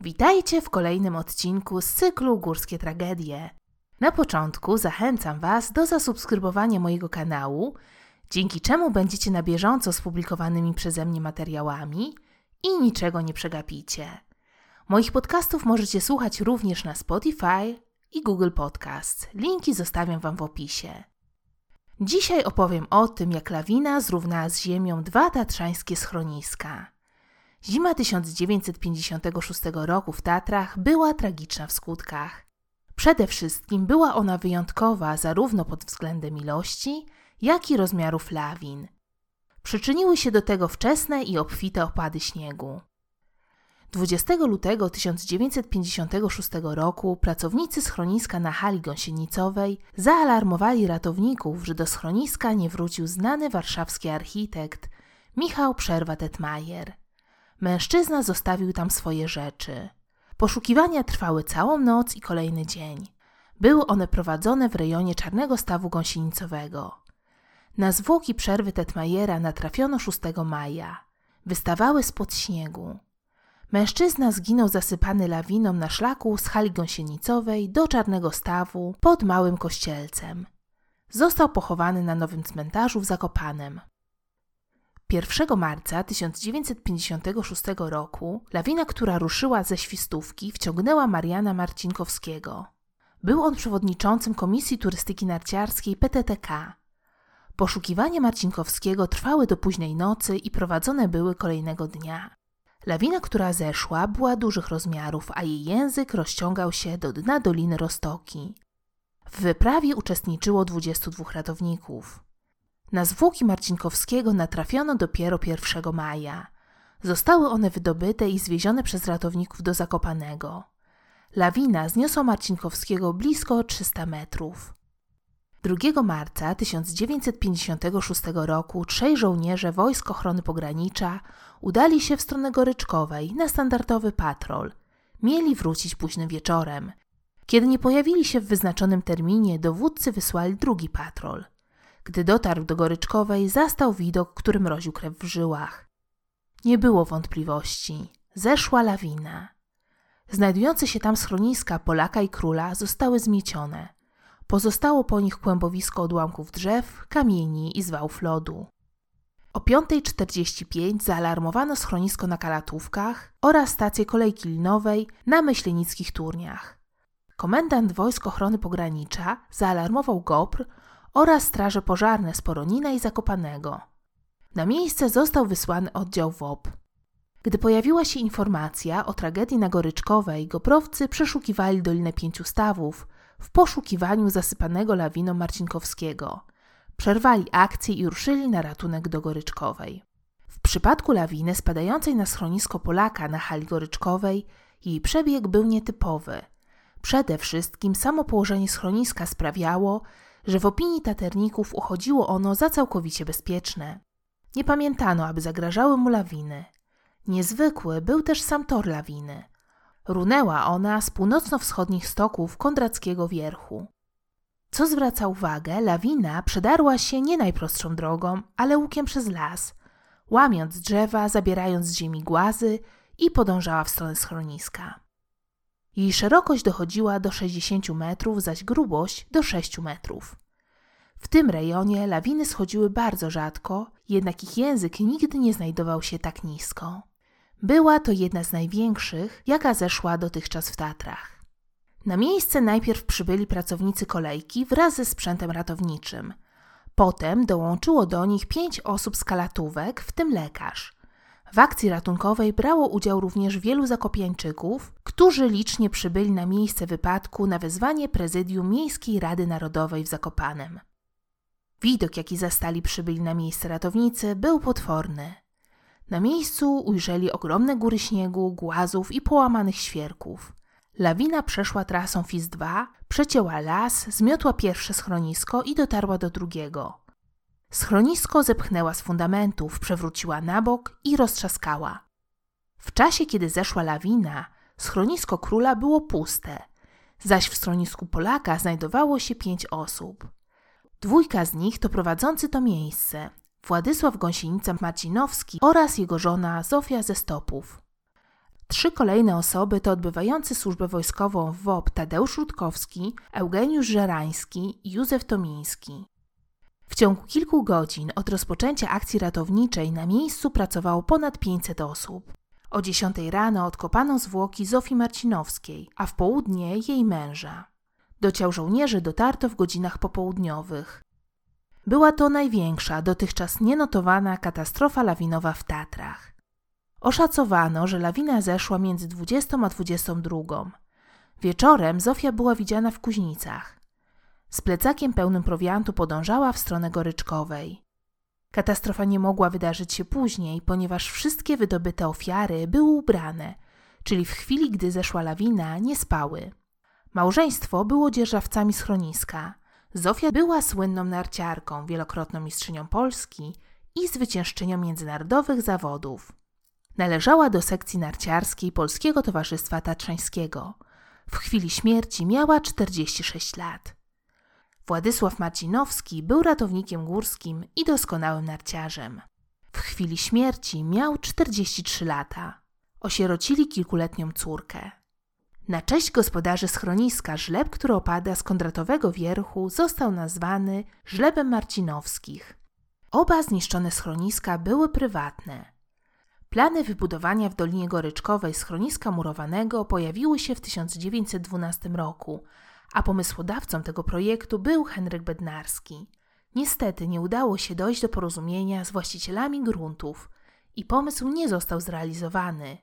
Witajcie w kolejnym odcinku z cyklu Górskie Tragedie. Na początku zachęcam Was do zasubskrybowania mojego kanału, dzięki czemu będziecie na bieżąco z publikowanymi przeze mnie materiałami i niczego nie przegapicie. Moich podcastów możecie słuchać również na Spotify i Google Podcast. Linki zostawiam Wam w opisie. Dzisiaj opowiem o tym, jak lawina zrównała z ziemią dwa tatrzańskie schroniska. Zima 1956 roku w Tatrach była tragiczna w skutkach. Przede wszystkim była ona wyjątkowa zarówno pod względem ilości, jak i rozmiarów lawin. Przyczyniły się do tego wczesne i obfite opady śniegu. 20 lutego 1956 roku pracownicy schroniska na hali gąsienicowej zaalarmowali ratowników, że do schroniska nie wrócił znany warszawski architekt Michał Przerwa-Tetmajer. Mężczyzna zostawił tam swoje rzeczy. Poszukiwania trwały całą noc i kolejny dzień. Były one prowadzone w rejonie Czarnego Stawu Gąsienicowego. Na zwłoki przerwy Tetmajera natrafiono 6 maja. Wystawały spod śniegu. Mężczyzna zginął zasypany lawiną na szlaku z hali gąsienicowej do Czarnego Stawu pod Małym Kościelcem. Został pochowany na nowym cmentarzu w Zakopanem. 1 marca 1956 roku lawina, która ruszyła ze świstówki, wciągnęła Mariana Marcinkowskiego. Był on przewodniczącym Komisji Turystyki Narciarskiej PTTK. Poszukiwania Marcinkowskiego trwały do późnej nocy i prowadzone były kolejnego dnia. Lawina, która zeszła, była dużych rozmiarów, a jej język rozciągał się do dna Doliny Rostoki. W wyprawie uczestniczyło 22 ratowników. Na zwłoki Marcinkowskiego natrafiono dopiero 1 maja. Zostały one wydobyte i zwiezione przez ratowników do Zakopanego. Lawina zniosła Marcinkowskiego blisko 300 metrów. 2 marca 1956 roku trzej żołnierze Wojsk Ochrony Pogranicza udali się w stronę Goryczkowej na standardowy patrol. Mieli wrócić późnym wieczorem. Kiedy nie pojawili się w wyznaczonym terminie, dowódcy wysłali drugi patrol. Gdy dotarł do Goryczkowej, zastał widok, który mroził krew w żyłach. Nie było wątpliwości. Zeszła lawina. Znajdujące się tam schroniska Polaka i Króla zostały zmiecione. Pozostało po nich kłębowisko odłamków drzew, kamieni i zwałów lodu. O 5.45 zaalarmowano schronisko na Kalatówkach oraz stację kolejki linowej na Myślenickich Turniach. Komendant Wojsk Ochrony Pogranicza zaalarmował GOPR oraz straże pożarne z Poronina i Zakopanego. Na miejsce został wysłany oddział WOP. Gdy pojawiła się informacja o tragedii na Goryczkowej, goprowcy przeszukiwali Dolinę Pięciu Stawów w poszukiwaniu zasypanego lawiną Marcinkowskiego. Przerwali akcję i ruszyli na ratunek do Goryczkowej. W przypadku lawiny spadającej na schronisko Polaka na hali Goryczkowej, jej przebieg był nietypowy. Przede wszystkim samo położenie schroniska sprawiało, że w opinii taterników uchodziło ono za całkowicie bezpieczne. Nie pamiętano, aby zagrażały mu lawiny. Niezwykły był też sam tor lawiny. Runęła ona z północno-wschodnich stoków Kondrackiego Wierchu. Co zwraca uwagę, lawina przedarła się nie najprostszą drogą, ale łukiem przez las, łamiąc drzewa, zabierając z ziemi głazy i podążała w stronę schroniska. Jej szerokość dochodziła do 60 metrów, zaś grubość do 6 metrów. W tym rejonie lawiny schodziły bardzo rzadko, jednak ich język nigdy nie znajdował się tak nisko. Była to jedna z największych, jaka zeszła dotychczas w Tatrach. Na miejsce najpierw przybyli pracownicy kolejki wraz ze sprzętem ratowniczym. Potem dołączyło do nich pięć osób z kalatówek, w tym lekarz. W akcji ratunkowej brało udział również wielu zakopiańczyków, którzy licznie przybyli na miejsce wypadku na wezwanie prezydium Miejskiej Rady Narodowej w Zakopanem. Widok, jaki zastali przybyli na miejsce ratownicy, był potworny. Na miejscu ujrzeli ogromne góry śniegu, głazów i połamanych świerków. Lawina przeszła trasą FIS-2, przecięła las, zmiotła pierwsze schronisko i dotarła do drugiego. Schronisko zepchnęła z fundamentów, przewróciła na bok i roztrzaskała. W czasie, kiedy zeszła lawina, schronisko króla było puste, zaś w schronisku Polaka znajdowało się pięć osób. Dwójka z nich to prowadzący to miejsce, Władysław Gąsienica Marcinowski oraz jego żona Zofia ze Stopów. Trzy kolejne osoby to odbywający służbę wojskową w WOP Tadeusz Rutkowski, Eugeniusz Żerański i Józef Tomiński. W ciągu kilku godzin od rozpoczęcia akcji ratowniczej na miejscu pracowało ponad 500 osób. O 10 rano odkopano zwłoki Zofii Marcinowskiej, a w południe jej męża. Do ciał żołnierzy dotarto w godzinach popołudniowych. Była to największa, dotychczas nienotowana katastrofa lawinowa w Tatrach. Oszacowano, że lawina zeszła między 20 a 22. Wieczorem Zofia była widziana w Kuźnicach. Z plecakiem pełnym prowiantu podążała w stronę Goryczkowej. Katastrofa nie mogła wydarzyć się później, ponieważ wszystkie wydobyte ofiary były ubrane, czyli w chwili, gdy zeszła lawina, nie spały. Małżeństwo było dzierżawcami schroniska. Zofia była słynną narciarką, wielokrotną mistrzynią Polski i zwyciężczynią międzynarodowych zawodów. Należała do sekcji narciarskiej Polskiego Towarzystwa Tatrzańskiego. W chwili śmierci miała 46 lat. Władysław Marcinowski był ratownikiem górskim i doskonałym narciarzem. W chwili śmierci miał 43 lata. Osierocili kilkuletnią córkę. Na cześć gospodarzy schroniska żleb, który opada z kondratowego wierchu, został nazwany żlebem Marcinowskich. Oba zniszczone schroniska były prywatne. Plany wybudowania w Dolinie Goryczkowej schroniska murowanego pojawiły się w 1912 roku, a pomysłodawcą tego projektu był Henryk Bednarski. Niestety nie udało się dojść do porozumienia z właścicielami gruntów i pomysł nie został zrealizowany.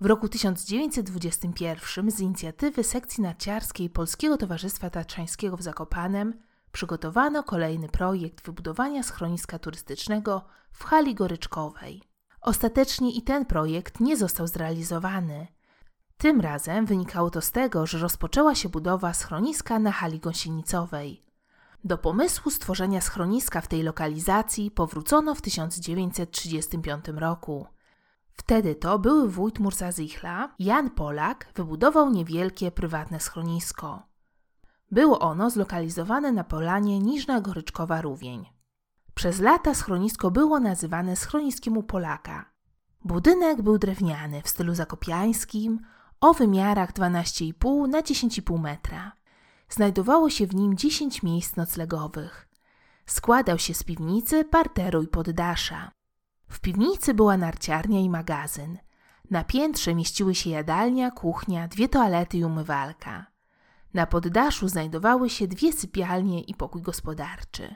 W roku 1921 z inicjatywy sekcji narciarskiej Polskiego Towarzystwa Tatrzańskiego w Zakopanem przygotowano kolejny projekt wybudowania schroniska turystycznego w hali goryczkowej. Ostatecznie i ten projekt nie został zrealizowany. Tym razem wynikało to z tego, że rozpoczęła się budowa schroniska na hali gąsienicowej. Do pomysłu stworzenia schroniska w tej lokalizacji powrócono w 1935 roku. Wtedy to były wójt Murzazichla, Jan Polak, wybudował niewielkie prywatne schronisko. Było ono zlokalizowane na polanie Niżna Goryczkowa Rówień. Przez lata schronisko było nazywane schroniskiem u Polaka. Budynek był drewniany w stylu zakopiańskim o wymiarach 12,5 na 10,5 metra. Znajdowało się w nim 10 miejsc noclegowych. Składał się z piwnicy, parteru i poddasza. W piwnicy była narciarnia i magazyn. Na piętrze mieściły się jadalnia, kuchnia, dwie toalety i umywalka. Na poddaszu znajdowały się dwie sypialnie i pokój gospodarczy.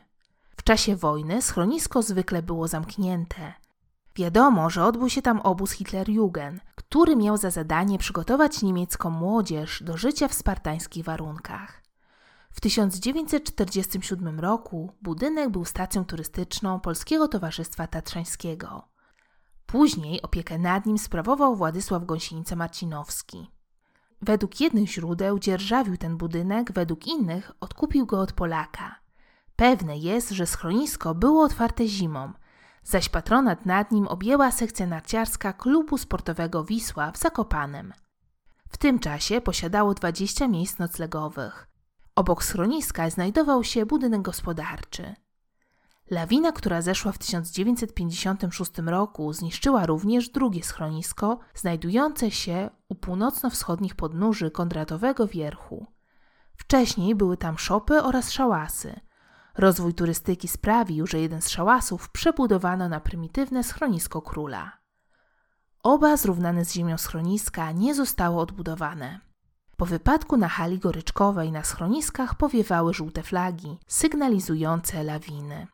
W czasie wojny schronisko zwykle było zamknięte. Wiadomo, że odbył się tam obóz Hitlerjugend, który miał za zadanie przygotować niemiecką młodzież do życia w spartańskich warunkach. W 1947 roku budynek był stacją turystyczną Polskiego Towarzystwa Tatrzańskiego. Później opiekę nad nim sprawował Władysław Gąsienica-Marcinowski. Według jednych źródeł dzierżawił ten budynek, według innych odkupił go od Polaka. Pewne jest, że schronisko było otwarte zimą, zaś patronat nad nim objęła sekcja narciarska klubu sportowego Wisła w Zakopanem. W tym czasie posiadało 20 miejsc noclegowych. Obok schroniska znajdował się budynek gospodarczy. Lawina, która zeszła w 1956 roku, zniszczyła również drugie schronisko, znajdujące się u północno-wschodnich podnóży Kondratowego Wierchu. Wcześniej były tam szopy oraz szałasy – Rozwój turystyki sprawił, że jeden z szałasów przebudowano na prymitywne schronisko króla. Oba zrównane z ziemią schroniska nie zostały odbudowane. Po wypadku na hali goryczkowej na schroniskach powiewały żółte flagi, sygnalizujące lawiny.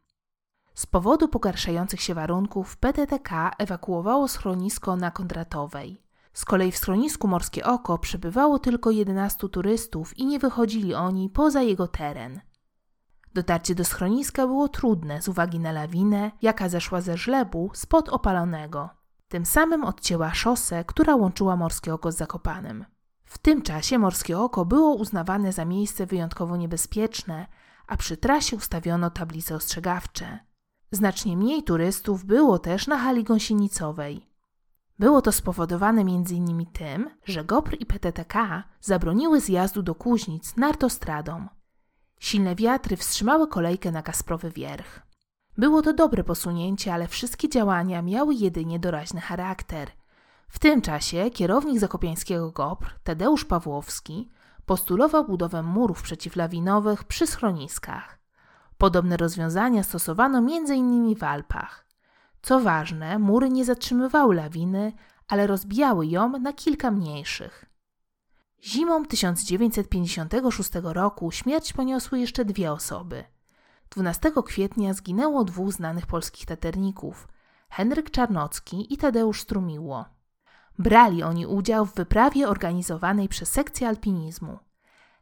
Z powodu pogarszających się warunków PTTK ewakuowało schronisko na Kondratowej. Z kolei w schronisku Morskie Oko przebywało tylko 11 turystów i nie wychodzili oni poza jego teren. Dotarcie do schroniska było trudne z uwagi na lawinę, jaka zeszła ze żlebu spod opalonego. Tym samym odcięła szosę, która łączyła Morskie Oko z Zakopanem. W tym czasie Morskie Oko było uznawane za miejsce wyjątkowo niebezpieczne, a przy trasie ustawiono tablice ostrzegawcze. Znacznie mniej turystów było też na hali gąsienicowej. Było to spowodowane m.in. tym, że GOPR i PTTK zabroniły zjazdu do Kuźnic nartostradą. Silne wiatry wstrzymały kolejkę na Kasprowy Wierch. Było to dobre posunięcie, ale wszystkie działania miały jedynie doraźny charakter. W tym czasie kierownik zakopiańskiego GOPR, Tadeusz Pawłowski, postulował budowę murów przeciwlawinowych przy schroniskach. Podobne rozwiązania stosowano m.in. w Alpach. Co ważne, mury nie zatrzymywały lawiny, ale rozbijały ją na kilka mniejszych. Zimą 1956 roku śmierć poniosły jeszcze dwie osoby. 12 kwietnia zginęło dwóch znanych polskich taterników Henryk Czarnocki i Tadeusz Strumiło. Brali oni udział w wyprawie organizowanej przez sekcję alpinizmu.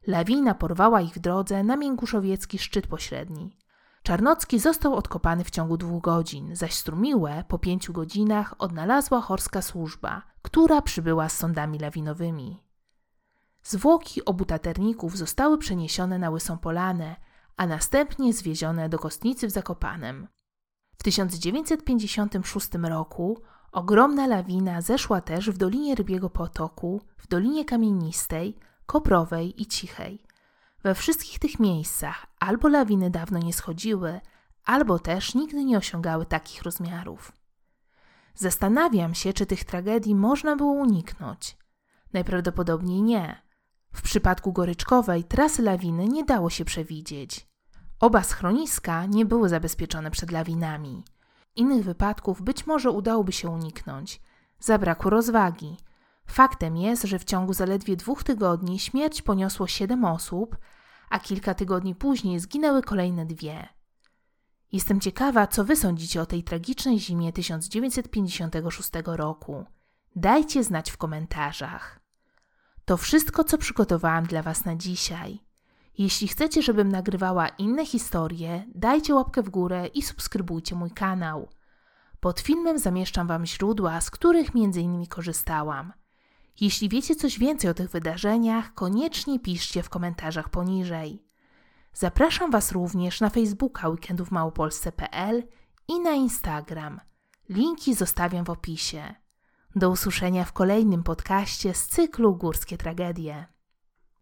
Lawina porwała ich w drodze na Mięguszowiecki szczyt pośredni. Czarnocki został odkopany w ciągu dwóch godzin, zaś Strumiłę po pięciu godzinach odnalazła chorska służba, która przybyła z sądami lawinowymi. Zwłoki obu taterników zostały przeniesione na Łysą Polanę, a następnie zwiezione do kostnicy w Zakopanem. W 1956 roku ogromna lawina zeszła też w Dolinie Rybiego Potoku, w Dolinie Kamienistej, Koprowej i Cichej. We wszystkich tych miejscach albo lawiny dawno nie schodziły, albo też nigdy nie osiągały takich rozmiarów. Zastanawiam się, czy tych tragedii można było uniknąć. Najprawdopodobniej nie. W przypadku goryczkowej trasy lawiny nie dało się przewidzieć. Oba schroniska nie były zabezpieczone przed lawinami. Innych wypadków być może udałoby się uniknąć. Zabrakło rozwagi. Faktem jest, że w ciągu zaledwie dwóch tygodni śmierć poniosło siedem osób, a kilka tygodni później zginęły kolejne dwie. Jestem ciekawa, co wy sądzicie o tej tragicznej zimie 1956 roku. Dajcie znać w komentarzach. To wszystko, co przygotowałam dla Was na dzisiaj. Jeśli chcecie, żebym nagrywała inne historie, dajcie łapkę w górę i subskrybujcie mój kanał. Pod filmem zamieszczam Wam źródła, z których m.in. korzystałam. Jeśli wiecie coś więcej o tych wydarzeniach, koniecznie piszcie w komentarzach poniżej. Zapraszam Was również na Facebooka weekendówmałopolsce.pl i na Instagram. Linki zostawiam w opisie. Do usłyszenia w kolejnym podcaście z cyklu Górskie Tragedie.